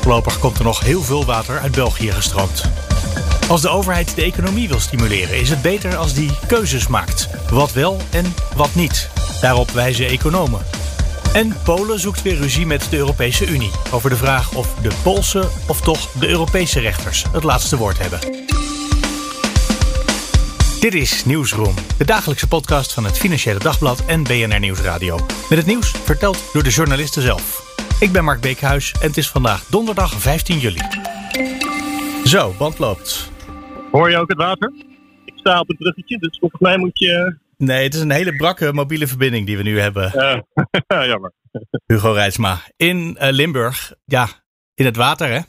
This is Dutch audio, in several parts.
Voorlopig komt er nog heel veel water uit België gestroomd. Als de overheid de economie wil stimuleren, is het beter als die keuzes maakt. Wat wel en wat niet. Daarop wijzen economen. En Polen zoekt weer ruzie met de Europese Unie over de vraag of de Poolse of toch de Europese rechters het laatste woord hebben. Dit is Nieuwsroom, de dagelijkse podcast van het Financiële Dagblad en BNR Nieuwsradio. Met het nieuws verteld door de journalisten zelf. Ik ben Mark Beekhuis en het is vandaag donderdag 15 juli. Zo, band loopt. Hoor je ook het water? Ik sta op het bruggetje, dus volgens mij moet je... Nee, het is een hele brakke mobiele verbinding die we nu hebben. Uh, jammer. Hugo Rijtsma. In uh, Limburg, ja, in het water hè?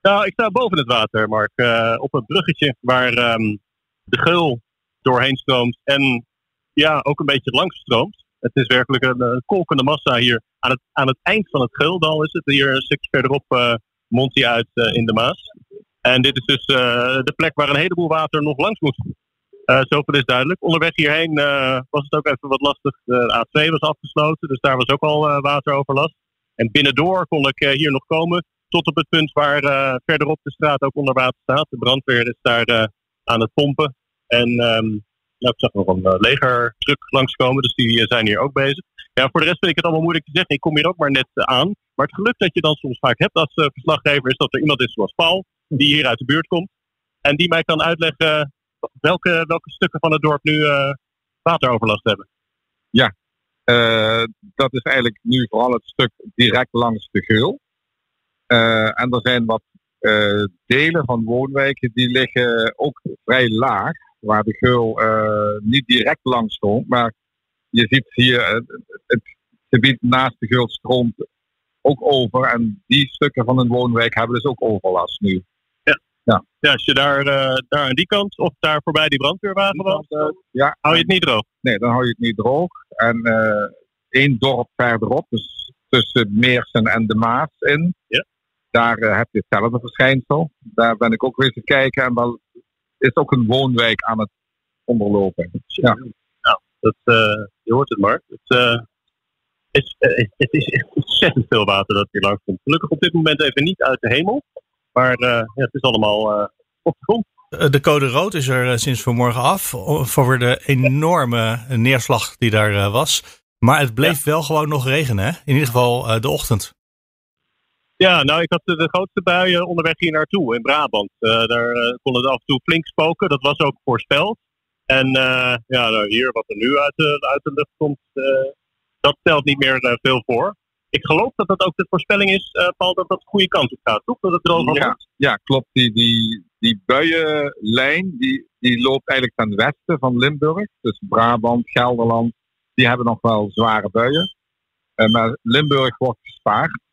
Nou, ik sta boven het water, Mark. Uh, op het bruggetje waar um, de geul doorheen stroomt en ja, ook een beetje langs stroomt. Het is werkelijk een, een kolkende massa hier. Aan het, aan het eind van het Geldal is het. Hier een stukje verderop uh, uit uh, in de Maas. En dit is dus de plek waar een heleboel water nog langs moet. zoveel is duidelijk. Onderweg hierheen was het ook even wat lastig. De A2 was afgesloten, dus daar was ook al wateroverlast. En binnendoor kon ik hier nog komen. Tot op het punt waar verderop de straat ook onder water staat. De brandweer is daar aan het pompen. En um, nou, ik zag nog een uh, legertruck langskomen, dus die uh, zijn hier ook bezig. Ja, voor de rest vind ik het allemaal moeilijk te zeggen. Ik kom hier ook maar net uh, aan. Maar het geluk dat je dan soms vaak hebt als verslaggever is dat er iemand is zoals Paul, die hier uit de buurt komt. En die mij kan uitleggen welke, welke stukken van het dorp nu wateroverlast hebben. Ja, dat is eigenlijk nu vooral het stuk direct langs de geul. en er zijn wat delen van woonwijken die liggen ook vrij laag waar de geul uh, niet direct langs stroomt. Maar je ziet hier uh, het gebied naast de geul stroomt ook over. En die stukken van een woonwijk hebben dus ook overlast nu. Ja, ja. ja als je daar, uh, daar aan die kant of daar voorbij die brandweerwagen was, ja, hou je het niet droog? Nee, dan hou je het niet droog. En één dorp verderop, dus tussen Meersen en de Maas in. Ja. Daar heb je hetzelfde verschijnsel. Daar ben ik ook weer te kijken. En wel is ook een woonwijk aan het onderlopen. Ja, ja dat, uh, je hoort het maar. Het, uh, is, uh, het is echt ontzettend veel water dat hier langs komt. Gelukkig op dit moment even niet uit de hemel. Maar ja, het is allemaal op de grond. De code rood is er sinds vanmorgen af voor de enorme neerslag die daar was. Maar het bleef ja. wel gewoon nog regenen, hè? in ieder geval de ochtend. Ja, nou, ik had de grootste buien onderweg hier naartoe in Brabant. Uh, daar uh, kon het af en toe flink spoken. Dat was ook voorspeld. En uh, ja, nou, hier wat er nu uit de, uit de lucht komt, dat stelt niet meer veel voor. Ik geloof dat dat ook de voorspelling is, Paul, dat dat de goede kant op gaat, toch? Dat het droog ja, wordt. Ja, klopt. Die, die, die buienlijn die, die loopt eigenlijk ten westen van Limburg. Dus Brabant, Gelderland, die hebben nog wel zware buien. maar Limburg wordt gespaard.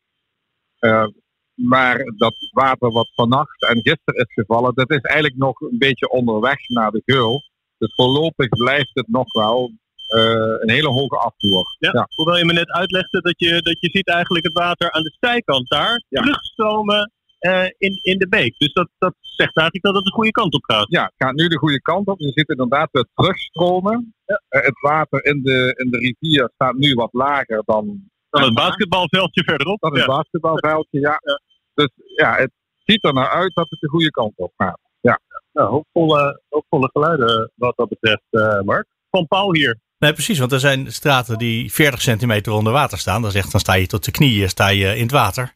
Uh, maar dat water wat vannacht en gisteren is gevallen, dat is eigenlijk nog een beetje onderweg naar de geul. Dus voorlopig blijft het nog wel uh, een hele hoge afvoer. Ja, ja, Hoewel je me net uitlegde dat je, dat je ziet eigenlijk het water aan de zijkant daar ja. terugstromen uh, in, in de beek. Dus dat, dat zegt eigenlijk dat het de goede kant op gaat. Ja, het gaat nu de goede kant op. Je ziet inderdaad het terugstromen. Ja. het water in de, in de rivier staat nu wat lager dan dan het basketbalveldje verderop. Dan het ja. basketbalveldje, ja. ja. Dus ja, het ziet er naar uit dat het de goede kant op gaat. Ja. Nou, hoopvolle, hoopvolle geluiden wat dat betreft, uh, Mark. Van Paul hier. Nee, precies, want er zijn straten die 40 centimeter onder water staan. Dan, zegt, dan sta je tot de knieën sta je in het water.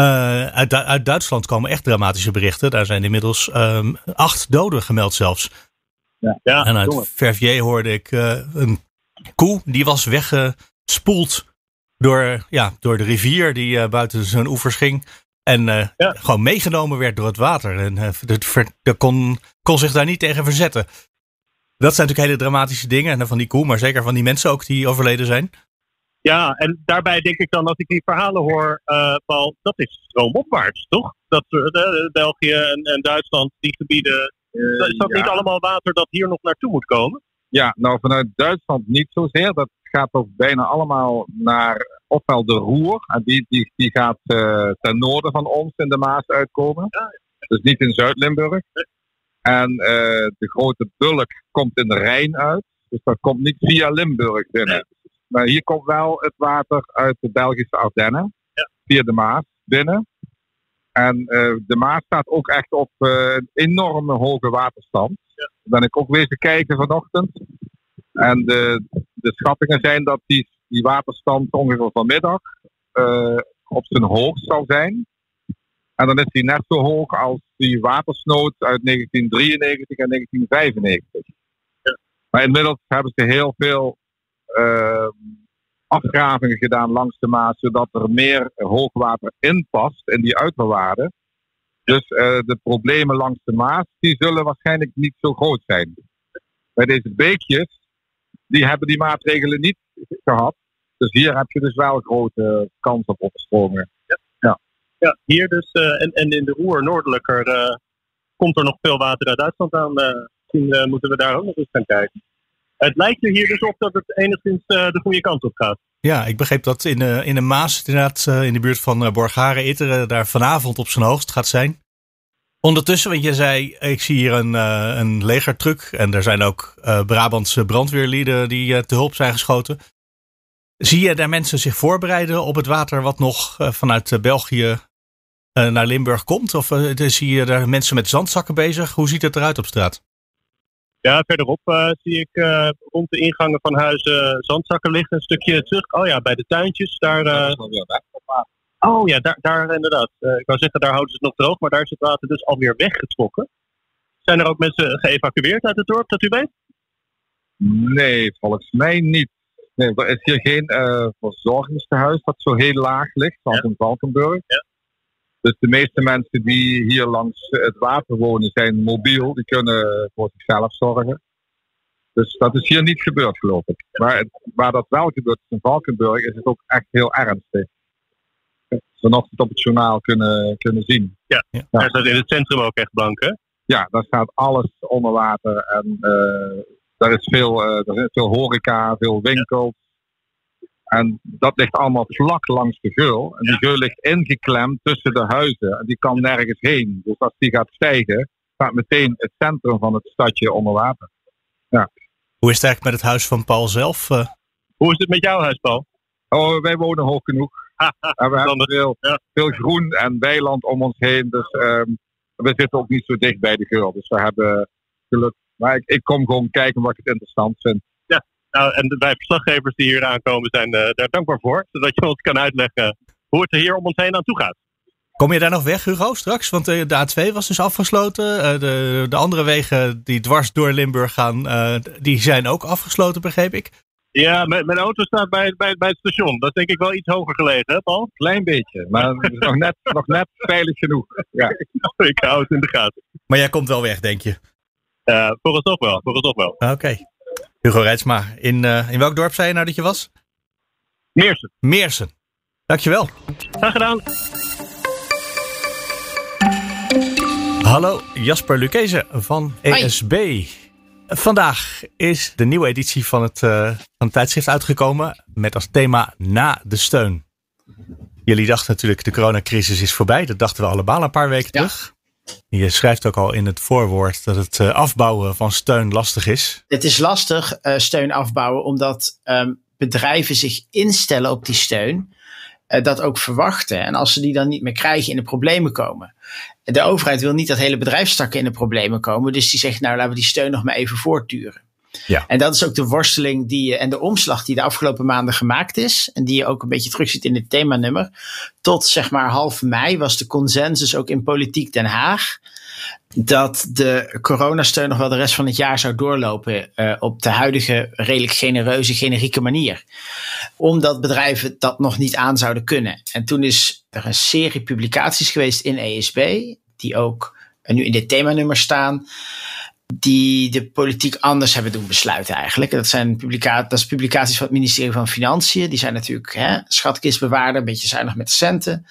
Uh, uit, uit, Duitsland komen echt dramatische berichten. Daar zijn inmiddels um, acht doden gemeld zelfs. Ja. ja en uit Verviers hoorde ik uh, een koe die was weggespoeld door, ja, door de rivier die uh, buiten zijn oevers ging. En uh, ja. gewoon meegenomen werd door het water. En uh, de, de kon, kon zich daar niet tegen verzetten. Dat zijn natuurlijk hele dramatische dingen. En van die koe, maar zeker van die mensen ook die overleden zijn. Ja, en daarbij denk ik dan, als ik die verhalen hoor, uh, Paul, dat is stroomopwaarts, toch? Dat uh, België en, en, Duitsland, die gebieden, uh, is dat ja. niet allemaal water dat hier nog naartoe moet komen? Ja, nou vanuit Duitsland niet zozeer. Dat gaat ook bijna allemaal naar ofwel de Roer, en die, die, die gaat ten noorden van ons in de Maas uitkomen. Dus niet in Zuid-Limburg. En de grote bulk komt in de Rijn uit. Dus dat komt niet via Limburg binnen. Maar hier komt wel het water uit de Belgische Ardennen. Via de Maas binnen. En uh, de Maas staat ook echt op een enorme hoge waterstand. Ben ik ook wezen kijken vanochtend. En de, de schattingen zijn dat die, die waterstand ongeveer vanmiddag uh, op zijn hoogst zal zijn. En dan is die net zo hoog als die watersnood uit 1993 en 1995. Ja. Maar inmiddels hebben ze heel veel uh, afgravingen gedaan langs de Maas, zodat er meer hoogwater in past in die uiterwaarden. Dus uh, de problemen langs de Maas, die zullen waarschijnlijk niet zo groot zijn. Bij deze beekjes, die hebben die maatregelen niet gehad. Dus hier heb je dus wel grote kans op overstromingen. Ja. ja. Ja. hier dus, uh, en, en in de Roer noordelijker uh, komt er nog veel water uit Duitsland aan. misschien moeten we daar ook nog eens gaan kijken. Het lijkt er hier dus op dat het enigszins de goede kant op gaat. Ja, ik begreep dat in, uh, in de Maas, inderdaad, uh, in de buurt van uh, Borgaren, Itteren, daar vanavond op zijn hoogst gaat zijn. Ondertussen, want je zei, ik zie hier een, een legertruck en er zijn ook Brabantse brandweerlieden die te hulp zijn geschoten. Zie je daar mensen zich voorbereiden op het water wat nog vanuit België naar Limburg komt? Of zie je daar mensen met zandzakken bezig? Hoe ziet het eruit op straat? Ja, verderop uh, zie ik uh, rond de ingangen van huizen zandzakken liggen. Een stukje terug. Oh ja, bij de tuintjes. Daar, uh... Oh ja, daar, daar inderdaad. ik wou zeggen, daar houden ze het nog droog, maar daar is het water dus alweer weggetrokken. Zijn er ook mensen geëvacueerd uit het dorp, dat u weet? Nee, volgens mij niet. Nee, er is hier geen verzorgingstehuis dat zo heel laag ligt, zoals ja. in Valkenburg. Ja. Dus de meeste mensen die hier langs het water wonen zijn mobiel. Die kunnen voor zichzelf zorgen. Dus dat is hier niet gebeurd, geloof ik. Maar waar dat wel gebeurt in Valkenburg is het ook echt heel ernstig. Vanochtend op het journaal kunnen, kunnen zien. Ja, ja. daar staat in het centrum ook echt blank, hè? Ja, daar staat alles onder water. En uh, daar, is veel, uh, er is veel horeca, veel winkels. En dat ligt allemaal vlak langs de geul. En die geul ligt ingeklemd tussen de huizen. En die kan nergens heen. Dus als die gaat stijgen, staat meteen het centrum van het stadje onder water. Ja. Hoe is het eigenlijk met het huis van Paul zelf? Uh... Hoe is het met jouw huis, Paul? Oh, wij wonen hoog genoeg. en we hebben veel, ja. veel groen en weiland om ons heen. Dus um, we zitten ook niet zo dicht bij de geul. Dus we hebben geluk. Maar ik, ik kom gewoon kijken wat ik het interessant vind. Nou, en wij verslaggevers die hier aankomen zijn uh, daar dankbaar voor. Zodat je ons kan uitleggen hoe het er hier om ons heen aan toe gaat. Kom je daar nog weg, Hugo, straks? Want de A2 was dus afgesloten. Eh, de, de andere wegen die dwars door Limburg gaan, uh, die zijn ook afgesloten, begreep ik. Ja, mijn, mijn auto staat bij, bij, bij het station. Dat is denk ik wel iets hoger gelegen, hè Paul? Klein beetje, maar nog, net, nog net veilig genoeg. Ja. ik hou het in de gaten. Maar jij komt wel weg, denk je? Uh, volgens toch wel, volgens toch wel. Oké. Hugo Reitsma, in, uh, in welk dorp zei je nou dat je was? Meersen. Meersen. Dankjewel. Graag gedaan. Hallo, Jasper Lucchese van ESB. Hoi. Vandaag is de nieuwe editie van het, uh, van het tijdschrift uitgekomen met als thema Na de steun. Jullie dachten natuurlijk de coronacrisis is voorbij. Dat dachten we allemaal een paar weken ja. terug. Je schrijft ook al in het voorwoord dat het eh, afbouwen van steun lastig is. Het is lastig uh, steun afbouwen omdat um, bedrijven zich instellen op die steun. Uh, dat ook verwachten. En als ze die dan niet meer krijgen, in de problemen komen. De overheid wil niet dat hele bedrijfstakken in de problemen komen. Dus die zegt, nou laten we die steun nog maar even voortduren. Ja. En dat is ook de worsteling die, en de omslag die de afgelopen maanden gemaakt is. En die je ook een beetje terugziet in het themanummer. Tot zeg maar half mei was de consensus ook in politiek Den Haag. Dat de coronasteun nog wel de rest van het jaar zou doorlopen uh, op de huidige redelijk genereuze, generieke manier. Omdat bedrijven dat nog niet aan zouden kunnen. En toen is er een serie publicaties geweest in ESB, die ook nu in dit themanummer staan die de politiek anders hebben doen besluiten eigenlijk. Dat zijn publica dat is publicaties van het ministerie van Financiën. Die zijn natuurlijk hè, schatkistbewaarder, een beetje zuinig met de centen.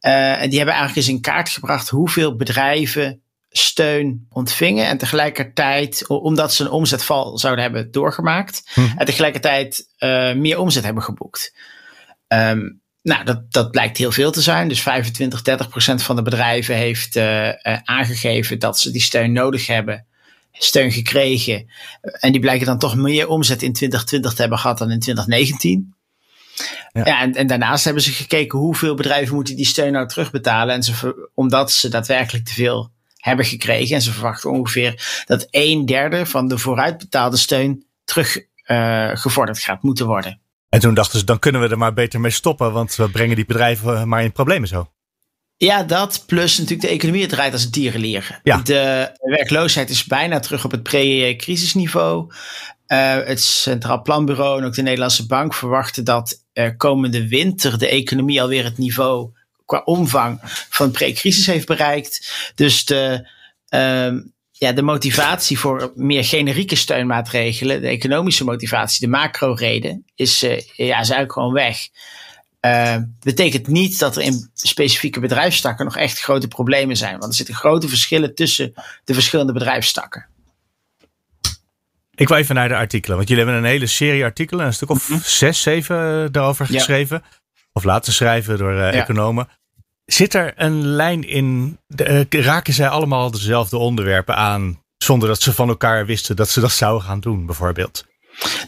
Uh, en die hebben eigenlijk eens in kaart gebracht hoeveel bedrijven steun ontvingen. En tegelijkertijd, omdat ze een omzetval zouden hebben doorgemaakt. Hm. En tegelijkertijd uh, meer omzet hebben geboekt. Um, nou, dat, dat blijkt heel veel te zijn. Dus 25, 30 procent van de bedrijven heeft uh, aangegeven dat ze die steun nodig hebben. Steun gekregen. En die blijken dan toch meer omzet in 2020 te hebben gehad dan in 2019. Ja, ja en, en, daarnaast hebben ze gekeken hoeveel bedrijven moeten die steun nou terugbetalen. En ze, omdat ze daadwerkelijk te veel hebben gekregen. En ze verwachten ongeveer dat een derde van de vooruitbetaalde steun teruggevorderd uh, gaat moeten worden. En toen dachten ze, dan kunnen we er maar beter mee stoppen, want we brengen die bedrijven maar in problemen zo. Ja, dat plus natuurlijk de economie draait als een tierenlier. Ja. De werkloosheid is bijna terug op het pre-crisisniveau. Uh, het Centraal Planbureau en ook de Nederlandse Bank verwachten dat uh, komende winter de economie alweer het niveau qua omvang van pre-crisis heeft bereikt. Dus de, uh, ja, de motivatie voor meer generieke steunmaatregelen, de economische motivatie, de macro-reden, is, uh, ja, is eigenlijk gewoon weg. Uh, betekent niet dat er in specifieke bedrijfstakken nog echt grote problemen zijn. Want er zitten grote verschillen tussen de verschillende bedrijfstakken. Ik wil even naar de artikelen. Want jullie hebben een hele serie artikelen, een stuk of mm -hmm. zes, zeven uh, daarover geschreven. Of laten schrijven door uh, ja. economen. Zit er een lijn in? De, uh, raken zij allemaal dezelfde onderwerpen aan? Zonder dat ze van elkaar wisten dat ze dat zouden gaan doen, bijvoorbeeld?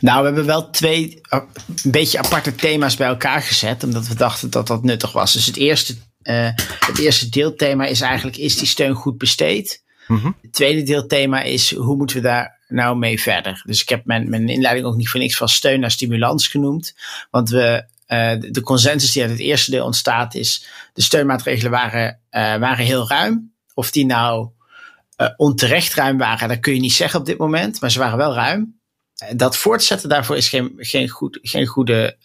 Nou, we hebben wel twee een beetje aparte thema's bij elkaar gezet. Omdat we dachten dat dat nuttig was. Dus het eerste, uh, het eerste deelthema is eigenlijk: is die steun goed besteed? Mm -hmm. Het tweede deelthema is: hoe moeten we daar nou mee verder? Dus ik heb mijn, mijn inleiding ook niet voor niks van steun naar stimulans genoemd. Want we uh, de consensus die uit het eerste deel ontstaat is, de steunmaatregelen waren, uh, waren heel ruim. Of die nou onterecht ruim waren, dat kun je niet zeggen op dit moment, maar ze waren wel ruim. Dat voortzetten daarvoor is geen, geen, goed, geen goede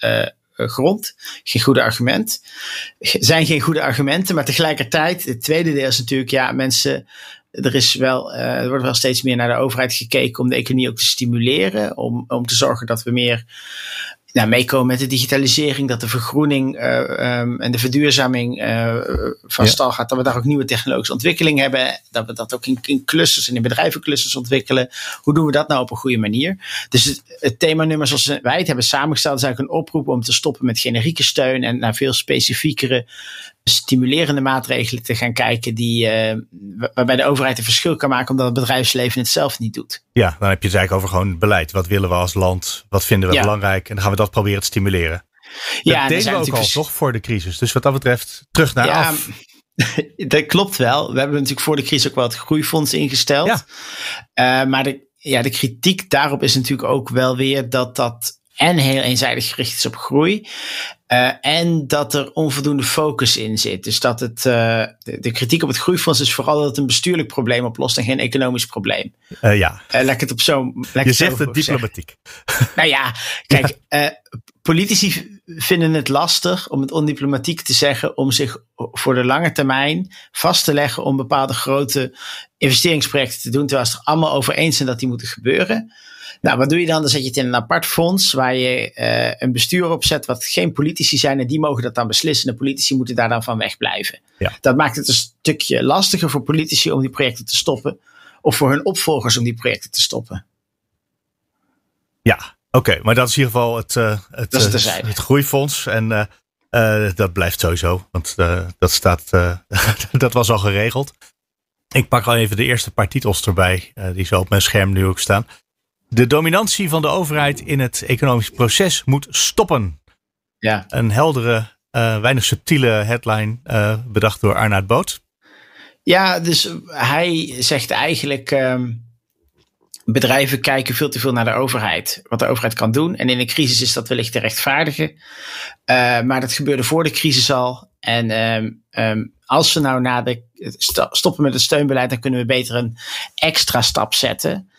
grond, geen goede argument. zijn geen goede argumenten, maar tegelijkertijd, het tweede deel is natuurlijk, ja, mensen er, is wel, uh, er wordt wel steeds meer naar de overheid gekeken om de economie ook te stimuleren. Om, om te zorgen dat we meer nou, meekomen met de digitalisering, dat de vergroening uh, um, en de verduurzaming uh, van ja. stal gaat, dat we daar ook nieuwe technologische ontwikkeling hebben, dat we dat ook in, in clusters en in bedrijvenclusters ontwikkelen. Hoe doen we dat nou op een goede manier? Dus het, het themanummer zoals wij het hebben samengesteld is eigenlijk een oproep om te stoppen met generieke steun en naar veel specifiekere stimulerende maatregelen te gaan kijken die, uh, waarbij de overheid een verschil kan maken omdat het bedrijfsleven het zelf niet doet. Ja, dan heb je het eigenlijk over gewoon beleid. Wat willen we als land? Wat vinden we ja. belangrijk? En dan gaan we dat proberen te stimuleren. Ja, dat deden we ook al toch voor de crisis. Dus wat dat betreft terug naar ja, af. Dat klopt wel. We hebben natuurlijk voor de crisis ook wel het groeifonds ingesteld. Ja. Uh, maar de, ja, de kritiek daarop is natuurlijk ook wel weer dat dat en heel eenzijdig gericht is op groei. Uh, en dat er onvoldoende focus in zit. Dus dat het, uh, de, de, kritiek op het groeifonds is vooral dat het een bestuurlijk probleem oplost en geen economisch probleem. Uh, ja. laat ik het op zo'n. Je zegt het diplomatiek. nou ja, kijk, politici vinden het lastig om het ondiplomatiek te zeggen, om zich voor de lange termijn vast te leggen om bepaalde grote investeringsprojecten te doen, terwijl ze er allemaal over eens zijn dat die moeten gebeuren. Nou, wat doe je dan? Dan zet je het in een apart fonds waar je uh, een bestuur op zet wat geen politici zijn en die mogen dat dan beslissen. De politici moeten daar dan van wegblijven. Ja. Dat maakt het een stukje lastiger voor politici om die projecten te stoppen of voor hun opvolgers om die projecten te stoppen. Ja, oké. Okay, maar dat is in ieder geval het, uh, het, dat het, groeifonds en dat blijft sowieso, want dat staat, dat was al geregeld. Ik pak al even de eerste paar titels erbij, die zo op mijn scherm nu ook staan. De dominantie van de overheid in het economisch proces moet stoppen. Ja. Een heldere, uh, weinig subtiele headline uh, bedacht door Arnaud Boot. Ja, dus hij zegt eigenlijk. Um, bedrijven kijken veel te veel naar de overheid. Wat de overheid kan doen. En in een crisis is dat wellicht te rechtvaardigen. Uh, maar dat gebeurde voor de crisis al. En um, um, als we nou na de stoppen met het steunbeleid, dan kunnen we beter een extra stap zetten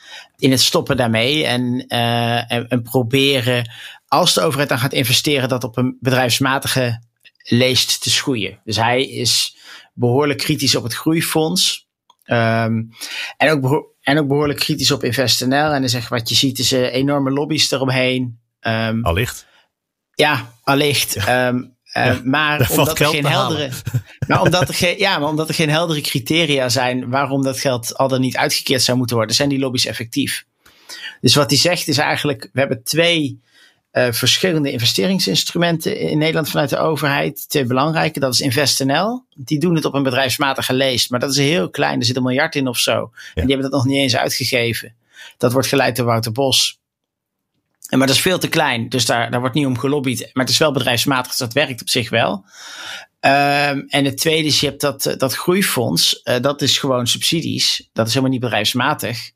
in het stoppen daarmee en, uh, en, en, proberen, als de overheid dan gaat investeren, dat op een bedrijfsmatige leest te schoeien. Dus hij is behoorlijk kritisch op het groeifonds. Um, en ook en ook behoorlijk kritisch op InvestNL. En dan zeg wat je ziet is uh, enorme lobby's eromheen. Um, allicht. Ja, allicht. Ja. Um, ja, maar omdat er geen heldere, maar omdat er geen, ja, maar omdat er geen heldere criteria zijn waarom dat geld al dan niet uitgekeerd zou moeten worden, zijn die lobby's effectief. Dus wat hij zegt is eigenlijk, we hebben twee uh, verschillende investeringsinstrumenten in Nederland vanuit de overheid. Twee belangrijke, dat is InvestNL. Die doen het op een bedrijfsmatige leest, maar dat is heel klein. Er zit een miljard in of zo. En die hebben dat nog niet eens uitgegeven. Dat wordt geleid door Wouter Bos. En, maar dat is veel te klein, dus daar, daar wordt niet om gelobbyd. Maar het is wel bedrijfsmatig, dus dat werkt op zich wel. Um, en het tweede is, je hebt dat, dat groeifonds. Uh, dat is gewoon subsidies. Dat is helemaal niet bedrijfsmatig.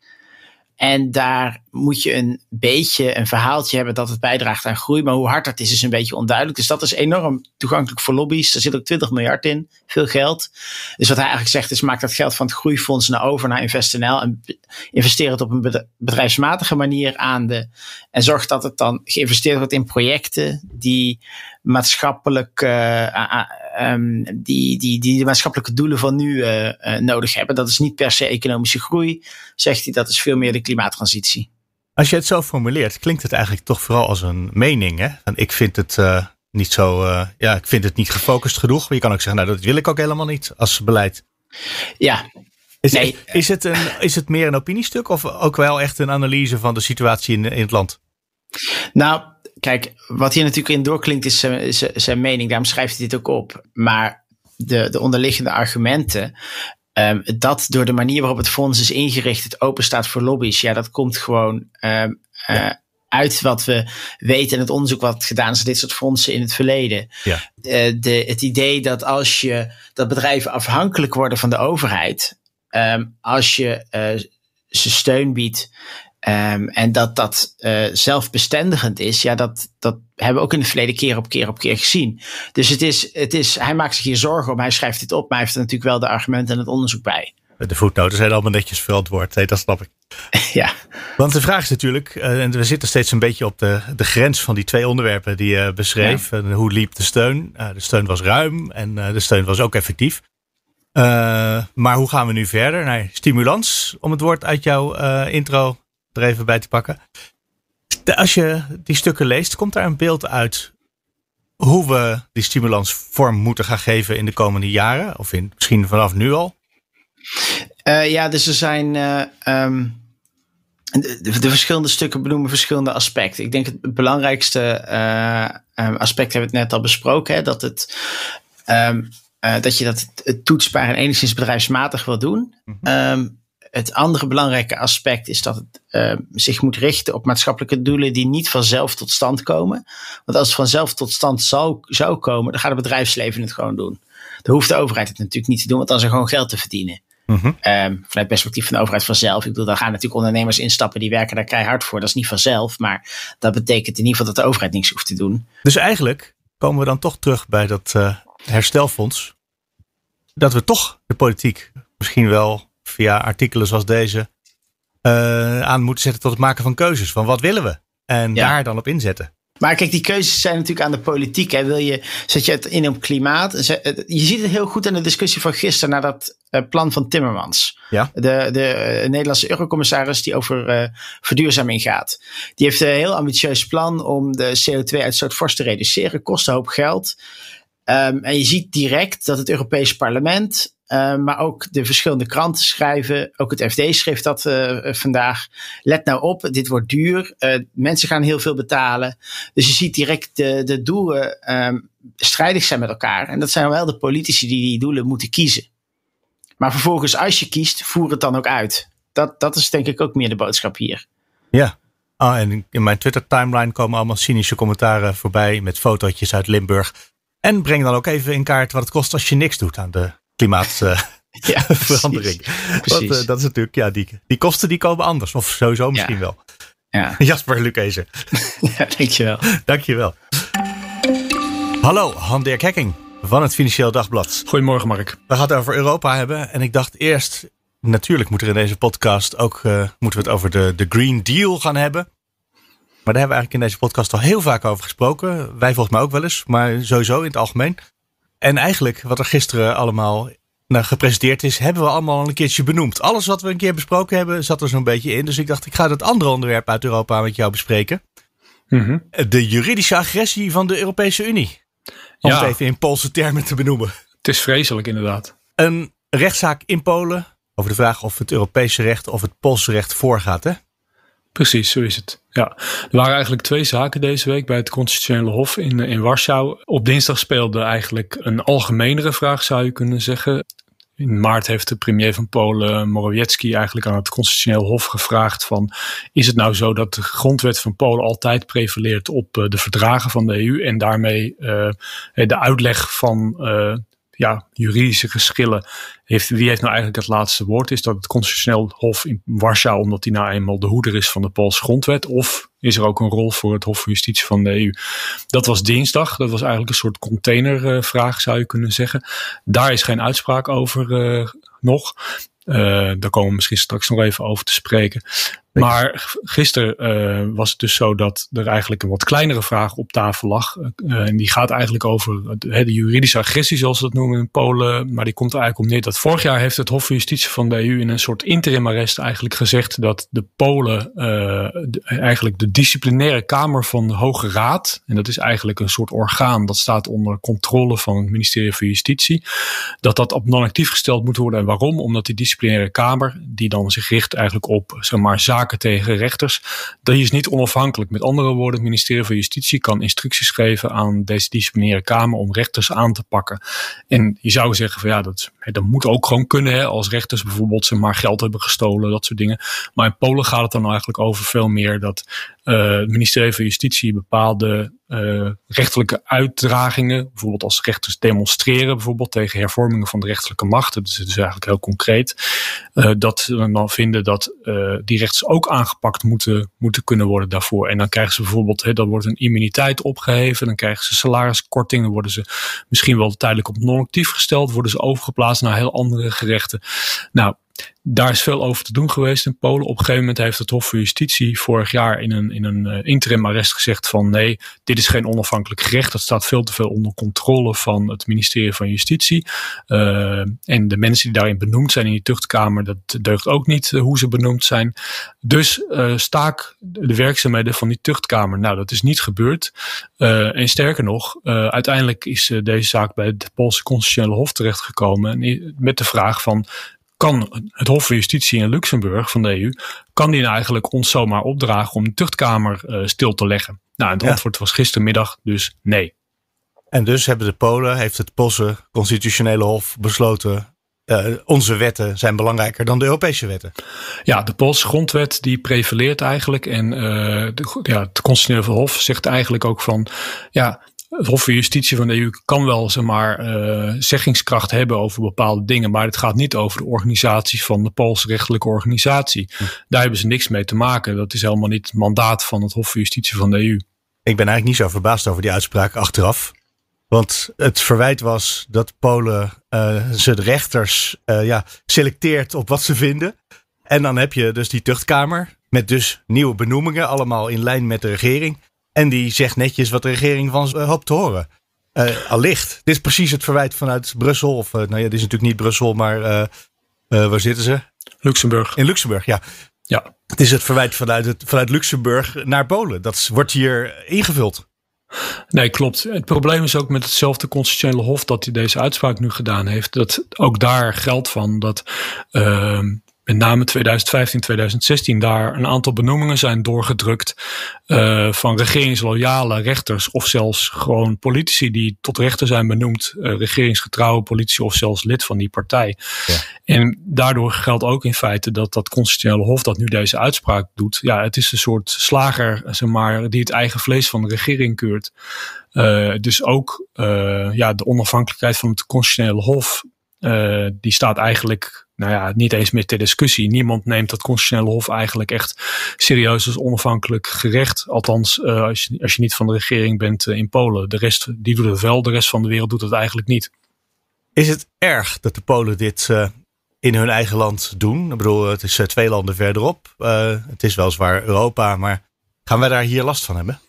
En daar moet je een beetje een verhaaltje hebben dat het bijdraagt aan groei. Maar hoe hard dat is, is een beetje onduidelijk. Dus dat is enorm toegankelijk voor lobby's. Er zit ook 20 miljard in, veel geld. Dus wat hij eigenlijk zegt is, maak dat geld van het groeifonds naar over naar InvestNL. En investeer het op een bedrijfsmatige manier aan de. En zorg dat het dan geïnvesteerd wordt in projecten die maatschappelijk, uh, um, die, die, die de maatschappelijke doelen van nu uh, uh, nodig hebben. Dat is niet per se economische groei, zegt hij, dat is veel meer de klimaattransitie. Als je het zo formuleert, klinkt het eigenlijk toch vooral als een mening. Hè? En ik vind het niet zo, ja, ik vind het niet gefocust genoeg. Je kan ook zeggen, nou, dat wil ik ook helemaal niet als beleid. Ja, is, nee. is, het een, is het meer een opiniestuk of ook wel echt een analyse van de situatie in, in het land? Nou, kijk, wat hier natuurlijk in doorklinkt is zijn, zijn mening. Daarom schrijft hij dit ook op. Maar de, de onderliggende argumenten. Um, dat door de manier waarop het fonds is ingericht, het open staat voor lobby's. Ja, dat komt gewoon um, ja. uh, uit wat we weten en het onderzoek wat gedaan is dit soort fondsen in het verleden. Ja. Uh, de, het idee dat als je dat bedrijven afhankelijk worden van de overheid, um, als je uh, ze steun biedt Um, en dat dat uh, zelfbestendigend is, ja, dat, dat hebben we ook in het verleden keer op keer op keer gezien. Dus het is, het is, hij maakt zich hier zorgen om, hij schrijft dit op, maar hij heeft er natuurlijk wel de argumenten en het onderzoek bij. De voetnoten zijn allemaal netjes verantwoord, nee, dat snap ik. ja. Want de vraag is natuurlijk, uh, en we zitten steeds een beetje op de, de grens van die twee onderwerpen die je beschreef. Ja. hoe liep de steun? De steun was ruim en de steun was ook effectief. Maar hoe gaan we nu verder? Nou, stimulans, om het woord uit jouw intro er even bij te pakken. Als je die stukken leest, komt daar een beeld uit hoe we die stimulans vorm moeten gaan geven in de komende jaren? Of in, misschien vanaf nu al? Uh, ja, dus er zijn. Um, de, de, verschillende stukken benoemen verschillende aspecten. Ik denk het belangrijkste uh, aspect hebben we het net al besproken: hè, dat, het, um, dat je dat toetsbaar en enigszins bedrijfsmatig wil doen. Mm -hmm het andere belangrijke aspect is dat het uh, zich moet richten op maatschappelijke doelen die niet vanzelf tot stand komen. Want als het vanzelf tot stand zou, zou komen, dan gaat het bedrijfsleven het gewoon doen. Dan hoeft de overheid het natuurlijk niet te doen, want dan is er gewoon geld te verdienen. Mm -hmm. um, vanuit perspectief van de overheid vanzelf. Ik bedoel, daar gaan natuurlijk ondernemers instappen die werken daar keihard voor. Dat is niet vanzelf, maar dat betekent in ieder geval dat de overheid niks hoeft te doen. Dus eigenlijk komen we dan toch terug bij dat uh, herstelfonds. Dat we toch de politiek misschien wel via artikelen zoals deze uh, aan moeten zetten tot het maken van keuzes. Van wat willen we? En ja. daar dan op inzetten. Maar kijk, die keuzes zijn natuurlijk aan de politiek. Hè. Wil je, zet je het in op klimaat? Je ziet het heel goed in de discussie van gisteren naar dat uh, plan van Timmermans. Ja. De, de Nederlandse eurocommissaris die over uh, verduurzaming gaat. Die heeft een heel ambitieus plan om de CO2-uitstoot fors te reduceren. Kost een hoop geld. Um, en je ziet direct dat het Europees Parlement uh, maar ook de verschillende kranten schrijven. Ook het FD schreef dat uh, vandaag. Let nou op, dit wordt duur. Uh, mensen gaan heel veel betalen. Dus je ziet direct de, de doelen um, strijdig zijn met elkaar. En dat zijn wel de politici die die doelen moeten kiezen. Maar vervolgens, als je kiest, voer het dan ook uit. Dat, dat is denk ik ook meer de boodschap hier. Ja. Oh, en in mijn Twitter-timeline komen allemaal cynische commentaren voorbij met fotootjes uit Limburg. En breng dan ook even in kaart wat het kost als je niks doet aan de klimaatverandering. Uh, ja, uh, dat is natuurlijk, ja, die, die kosten die komen anders. Of sowieso misschien ja. wel. Ja. Jasper Lukezen. ja, dankjewel. Dankjewel. Hallo, Han-Dirk Hekking van het Financieel Dagblad. Goedemorgen, Mark. We gaan het over Europa hebben. En ik dacht eerst, natuurlijk moet er in deze podcast ook uh, moeten we het over de, de Green Deal gaan hebben. Maar daar hebben we eigenlijk in deze podcast al heel vaak over gesproken. Wij volgens mij ook wel eens, maar sowieso in het algemeen. En eigenlijk wat er gisteren allemaal nou, gepresenteerd is, hebben we allemaal al een keertje benoemd. Alles wat we een keer besproken hebben, zat er zo'n beetje in. Dus ik dacht, ik ga het andere onderwerp uit Europa met jou bespreken. Mhm. De juridische agressie van de Europese Unie. Om Ja. het even in Poolse termen te benoemen. Het is vreselijk inderdaad. Een rechtszaak in Polen over de vraag of het Europese recht of het Poolse recht voorgaat. Hè? Precies, zo is het. Ja. Er waren eigenlijk twee zaken deze week bij het Constitutionele Hof in, in Warschau. Op dinsdag speelde eigenlijk een algemenere vraag, zou je kunnen zeggen. In maart heeft de premier van Polen, Morawiecki, eigenlijk aan het Constitutioneel Hof gevraagd van... is het nou zo dat de grondwet van Polen altijd prevaleert op eh, de verdragen van de EU... en daarmee eh, de uitleg van eh, ja, juridische geschillen heeft, wie heeft nou eigenlijk het laatste woord? Is dat het constitutioneel hof in Warschau, omdat hij nou eenmaal de hoeder is van de Poolse grondwet? Of is er ook een rol voor het Hof van Justitie van de EU? Dat was dinsdag. Dat was eigenlijk een soort containervraag, zou je kunnen zeggen. Daar is geen uitspraak over eh, nog. Eh, daar komen we misschien straks nog even over te spreken. Maar gisteren eh, was het dus zo dat er eigenlijk een wat kleinere vraag op tafel lag. Eh, en die gaat eigenlijk over de, de juridische agressie, zoals ze dat noemen in Polen. Maar die komt er eigenlijk op neer dat vorig jaar heeft het Hof van Justitie van de EU in een soort interim arrest eigenlijk gezegd dat de Polen eh, eigenlijk de disciplinaire kamer van de Hoge Raad, en dat is eigenlijk een soort orgaan dat staat onder controle van het ministerie van Justitie, dat dat op non-actief gesteld moet worden. En waarom? Omdat die disciplinaire kamer, die dan zich richt eigenlijk op zeg maar, zaken tegen rechters, die is niet onafhankelijk. Met andere woorden, het ministerie van Justitie kan instructies geven aan deze disciplinaire kamer om rechters aan te pakken. En je zou zeggen van ja, dat, dat moet ook gewoon kunnen hè, als rechters bijvoorbeeld zeg maar geld hebben gestolen, dat soort dingen. Maar in Polen gaat het dan eigenlijk over veel meer dat eh, het ministerie van Justitie bepaalde eh, rechterlijke uitdragingen, bijvoorbeeld als rechters demonstreren, bijvoorbeeld tegen hervormingen van de rechterlijke macht, dat is dus eigenlijk heel concreet, eh, dat ze dan vinden dat eh, die rechters ook aangepakt moeten, moeten kunnen worden daarvoor. En dan krijgen ze bijvoorbeeld, hè, dan wordt een immuniteit opgeheven, dan krijgen ze salariskorting, dan worden ze misschien wel tijdelijk op non-actief gesteld, worden ze overgeplaatst naar heel andere gerechten. Nou, daar is veel over te doen geweest in Polen. Op een gegeven moment heeft het Hof van Justitie vorig jaar in een, in een eh, interim arrest gezegd van nee, dit is geen onafhankelijk gerecht. Dat staat veel te veel onder controle van het ministerie van Justitie. Eh, en de mensen die daarin benoemd zijn in die tuchtkamer, dat deugt ook niet eh, hoe ze benoemd zijn. Dus staak de werkzaamheden van die tuchtkamer. Nou, dat is niet gebeurd. En sterker nog, uiteindelijk is deze zaak bij het Poolse Constitutionele Hof terechtgekomen. Met de vraag van, kan het Hof van Justitie in Luxemburg van de EU, kan die nou eigenlijk ons zomaar opdragen om de tuchtkamer eh, stil te leggen? Nou, het Ja. antwoord was gistermiddag dus nee. En dus hebben de Polen, heeft het Poolse constitutionele hof besloten, eh, onze wetten zijn belangrijker dan de Europese wetten. Ja, de Poolse grondwet die prevaleert eigenlijk. En eh, de, ja, het Constitutionele Hof zegt eigenlijk ook van... ja, het Hof van Justitie van de EU kan wel zeg maar, eh, zeggingskracht hebben over bepaalde dingen. Maar het gaat niet over de organisatie van de Poolse rechtelijke organisatie. Daar hebben ze niks mee te maken. Dat is helemaal niet het mandaat van het Hof van Justitie van de EU. Ik ben eigenlijk niet zo verbaasd over die uitspraak achteraf. Want het verwijt was dat Polen eh zijn rechters eh, ja, selecteert op wat ze vinden. En dan heb je dus die tuchtkamer met dus nieuwe benoemingen, allemaal in lijn met de regering. En die zegt netjes wat de regering van ze eh, hoopt te horen. Eh allicht. Dit is precies het verwijt vanuit Brussel. Of eh, nou ja, dit is natuurlijk niet Brussel, maar waar zitten ze? Luxemburg. In Luxemburg, ja. Ja. Het is het verwijt vanuit, het, vanuit Luxemburg naar Polen. Dat wordt hier ingevuld. Nee, klopt. Het probleem is ook met hetzelfde constitutionele hof dat hij deze uitspraak nu gedaan heeft. Dat ook daar geldt van dat uh, met name 2015, 2016 daar een aantal benoemingen zijn doorgedrukt uh, van regeringsloyale rechters of zelfs gewoon politici die tot rechter zijn benoemd, uh, regeringsgetrouwe politici of zelfs lid van die partij. Ja. En daardoor geldt ook in feite dat dat constitutionele hof dat nu deze uitspraak doet, ja, het is een soort slager, zeg maar, die het eigen vlees van de regering keurt. Uh, dus ook ja, de onafhankelijkheid van het constitutionele hof, die staat eigenlijk nou ja, niet eens meer ter discussie. Niemand neemt dat constitutionele hof eigenlijk echt serieus als onafhankelijk gerecht. Althans, uh, als, je, als je niet van de regering bent uh, in Polen. De rest, die doet het wel, de rest van de wereld doet het eigenlijk niet. Is het erg dat de Polen dit uh, in hun eigen land doen? Ik bedoel, het is twee landen verderop. het is weliswaar Europa, maar gaan wij daar hier last van hebben?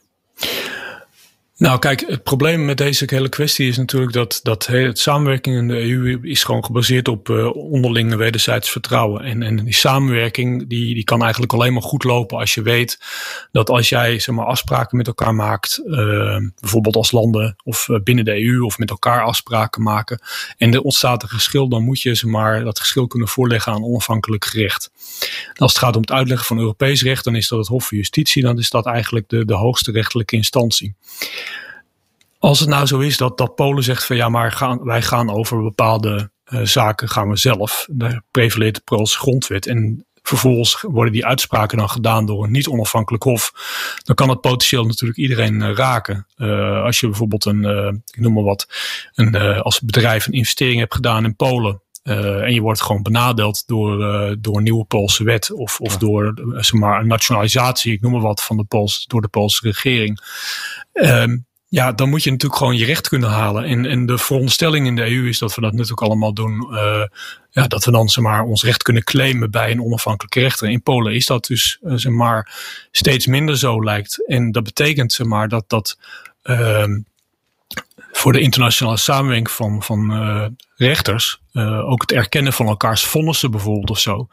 Nou, kijk, het probleem met deze hele kwestie is natuurlijk dat, dat het samenwerking in de EU is gewoon gebaseerd op uh, onderlinge wederzijds vertrouwen. En, en die samenwerking die, die kan eigenlijk alleen maar goed lopen als je weet dat als jij zeg maar, afspraken met elkaar maakt, uh, bijvoorbeeld als landen of uh, binnen de EU of met elkaar afspraken maken, en er ontstaat een geschil, dan moet je zeg maar, dat geschil kunnen voorleggen aan onafhankelijk gerecht. Als het gaat om het uitleggen van Europees recht, dan is dat het Hof van Justitie, dan is dat eigenlijk de, de hoogste rechtelijke instantie. Als het nou zo is dat, dat Polen zegt van ja, maar gaan, wij gaan over bepaalde uh, zaken gaan we zelf. Daar prevaleert de Poolse grondwet. En vervolgens worden die uitspraken dan gedaan door een niet onafhankelijk hof. Dan kan het potentieel natuurlijk iedereen uh, raken. Uh, als je bijvoorbeeld een, ik noem maar wat, een, als bedrijf een investering hebt gedaan in Polen. Uh, en je wordt gewoon benadeeld door, uh, door een nieuwe Poolse wet of, of ja. door zeg maar, een nationalisatie, ik noem maar wat, van de Pools, door de Poolse regering. Uh, ja, dan moet je natuurlijk gewoon je recht kunnen halen. En, en de veronderstelling in de EU is dat we dat natuurlijk allemaal doen. Uh, ja, dat we dan zeg maar, ons recht kunnen claimen bij een onafhankelijke rechter. In Polen is dat dus zeg maar, steeds minder zo lijkt. En dat betekent zeg maar, dat dat uh, voor de internationale samenwerking van, van rechters, ook het erkennen van elkaars vonnissen bijvoorbeeld of zo,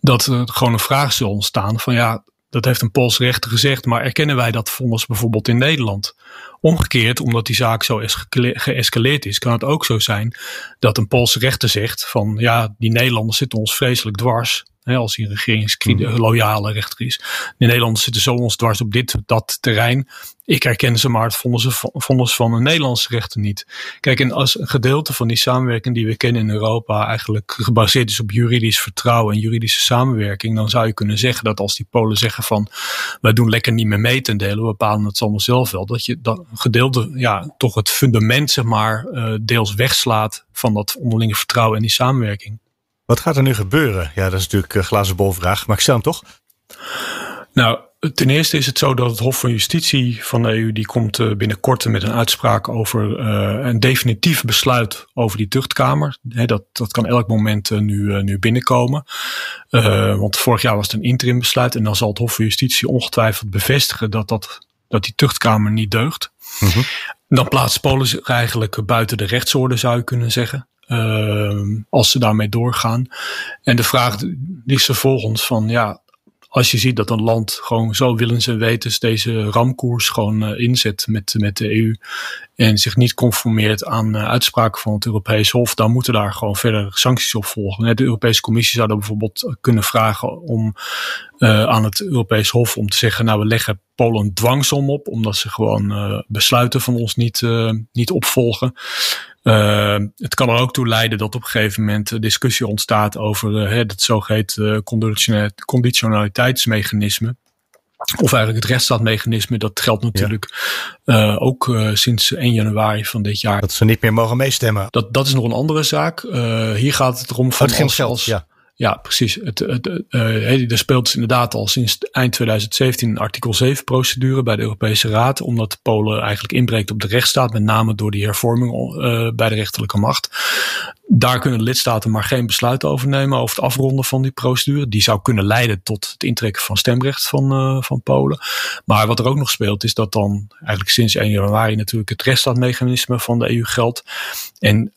dat er gewoon een vraag zal ontstaan van ja, dat heeft een Poolse rechter gezegd, maar erkennen wij dat vonnis bijvoorbeeld in Nederland? Omgekeerd, omdat die zaak zo geëscaleerd is, kan het ook zo zijn dat een Poolse rechter zegt van ja, die Nederlanders zitten ons vreselijk dwars. Hè, als hij een regeringsloyale rechter is. De Nederlanders zitten zo ons dwars op dit, dat terrein. Ik herken ze maar het vonden ze, vonden ze van een Nederlandse rechter niet. Kijk, en als een gedeelte van die samenwerking die we kennen in Europa eigenlijk gebaseerd is op juridisch vertrouwen en juridische samenwerking, dan zou je kunnen zeggen dat als die Polen zeggen van wij doen lekker niet meer mee ten dele, we bepalen het allemaal zelf wel, dat je dat gedeelte, ja, toch het fundament, zeg maar, uh, deels wegslaat van dat onderlinge vertrouwen en die samenwerking. Wat gaat er nu gebeuren? Ja, dat is natuurlijk een glazen bolvraag, maar ik stel hem toch? Nou, ten eerste is het zo dat het Hof van Justitie van de EU die komt uh, binnenkort met een uitspraak over uh, een definitief besluit over die tuchtkamer. He, dat, dat kan elk moment uh, nu, nu binnenkomen. want vorig jaar was het een interim besluit en dan zal het Hof van Justitie ongetwijfeld bevestigen dat, dat, dat die tuchtkamer niet deugt. Mm -hmm. Dan plaatst Polen zich eigenlijk buiten de rechtsorde, zou je kunnen zeggen. Uh, als ze daarmee doorgaan. En de vraag die is vervolgens van ja, als je ziet dat een land gewoon zo willens en wetens deze ramkoers gewoon uh, inzet met, met de EU en zich niet conformeert aan uh, uitspraken van het Europees Hof, dan moeten daar gewoon verder sancties op volgen. De Europese Commissie zou dan bijvoorbeeld kunnen vragen om uh, aan het Europees Hof om te zeggen, nou we leggen Polen dwangsom op, omdat ze gewoon besluiten van ons niet, niet opvolgen. Uh, het kan er ook toe leiden dat op een gegeven moment discussie ontstaat over het zogeheten uh, conditionaliteitsmechanisme. Of eigenlijk het rechtsstaatmechanisme, dat geldt natuurlijk ja. ook sinds 1 januari van dit jaar. Dat ze niet meer mogen meestemmen. Dat, dat is nog een andere zaak. hier gaat het erom van. Het als, geld, als, ja. Ja, precies. Het, het, er speelt dus inderdaad al sinds eind 2017 een artikel 7 procedure bij de Europese Raad. Omdat Polen eigenlijk inbreekt op de rechtsstaat. Met name door die hervorming uh, bij de rechterlijke macht. Daar kunnen de lidstaten maar geen besluit over nemen over het afronden van die procedure. Die zou kunnen leiden tot het intrekken van stemrecht van, uh, van Polen. Maar wat er ook nog speelt is dat dan eigenlijk sinds 1 januari natuurlijk het rechtsstaatmechanisme van de EU geldt. En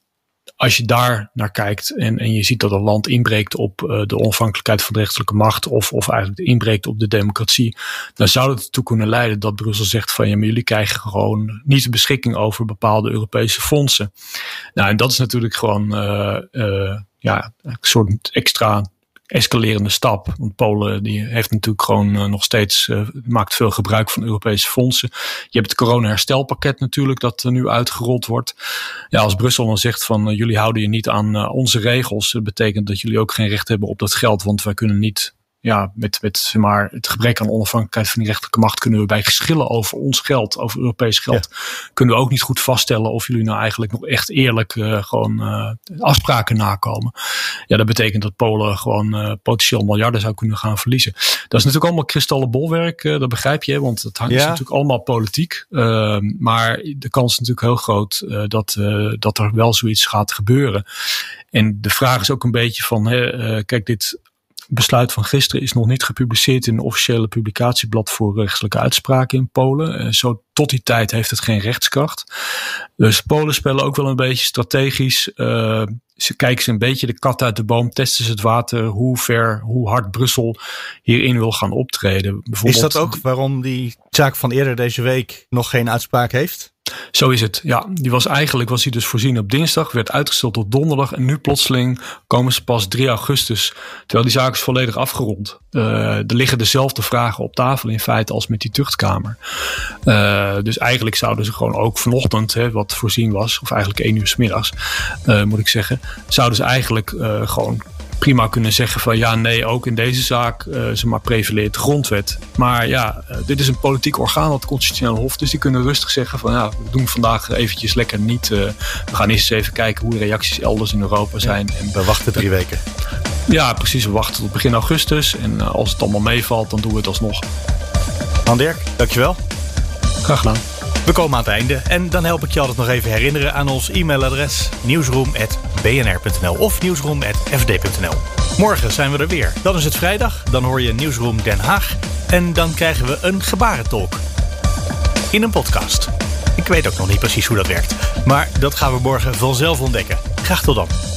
als je daar naar kijkt en, en je ziet dat een land inbreekt op uh, de onafhankelijkheid van de rechterlijke macht of, of eigenlijk inbreekt op de democratie, dan zou het ertoe kunnen leiden dat Brussel zegt van ja, maar jullie krijgen gewoon niet de beschikking over bepaalde Europese fondsen. Nou, en dat is natuurlijk gewoon uh, uh, ja, een soort extra escalerende stap. Want Polen die heeft natuurlijk gewoon uh, nog steeds, uh, maakt veel gebruik van Europese fondsen. Je hebt het corona-herstelpakket natuurlijk, dat uh, nu uitgerold wordt. Ja, als Brussel dan zegt van jullie houden je niet aan onze regels, betekent dat jullie ook geen recht hebben op dat geld, want wij kunnen niet ja, met, met zeg maar, het gebrek aan onafhankelijkheid van die rechterlijke macht kunnen we bij geschillen over ons geld, over Europees geld, ja. kunnen we ook niet goed vaststellen of jullie nou eigenlijk nog echt eerlijk uh, gewoon uh, afspraken nakomen. Ja, dat betekent dat Polen gewoon uh, potentieel miljarden zou kunnen gaan verliezen. Dat is natuurlijk allemaal kristallen bolwerk, dat begrijp je, want het hangt ja. natuurlijk allemaal politiek. Ehm, maar de kans is natuurlijk heel groot dat, dat er wel zoiets gaat gebeuren. En de vraag is ook een beetje van, hè, kijk, dit besluit van gisteren is nog niet gepubliceerd in een officiële publicatieblad voor rechtelijke uitspraken in Polen. zo tot die tijd heeft het geen rechtskracht. Dus Polen spelen ook wel een beetje strategisch. Uh, ze kijken ze een beetje de kat uit de boom, testen ze het water, hoe ver, hoe hard Brussel hierin wil gaan optreden. Is dat ook waarom die zaak van eerder deze week nog geen uitspraak heeft? Zo is het. Ja, die was eigenlijk was hij dus voorzien op dinsdag, werd uitgesteld tot donderdag en nu plotseling komen ze pas 3 augustus, terwijl die zaak is volledig afgerond. Uh, er liggen dezelfde vragen op tafel in feite als met die tuchtkamer. Uh, dus eigenlijk zouden ze gewoon ook vanochtend, hè, wat voorzien was, of eigenlijk één uur s middags, uh, moet ik zeggen, zouden ze eigenlijk gewoon prima kunnen zeggen van ja, nee, ook in deze zaak, uh, ze maar prevaleert de grondwet. Maar ja, uh, dit is een politiek orgaan, het constitutioneel hof, dus die kunnen rustig zeggen van ja, we doen vandaag eventjes lekker niet. Uh, we gaan eerst eens even kijken hoe de reacties elders in Europa zijn. en we wachten drie weken. Ja, precies. We wachten tot begin augustus. En als het allemaal meevalt, dan doen we het alsnog. Han Dirk, dankjewel. Graag gedaan. We komen aan het einde en dan help ik je altijd nog even herinneren aan ons e-mailadres nieuwsroom.bnr.nl of nieuwsroom.fd.nl. Morgen zijn we er weer. Dan is het vrijdag, dan hoor je Nieuwsroom Den Haag en dan krijgen we een gebarentolk in een podcast. Ik weet ook nog niet precies hoe dat werkt, maar dat gaan we morgen vanzelf ontdekken. Graag tot dan.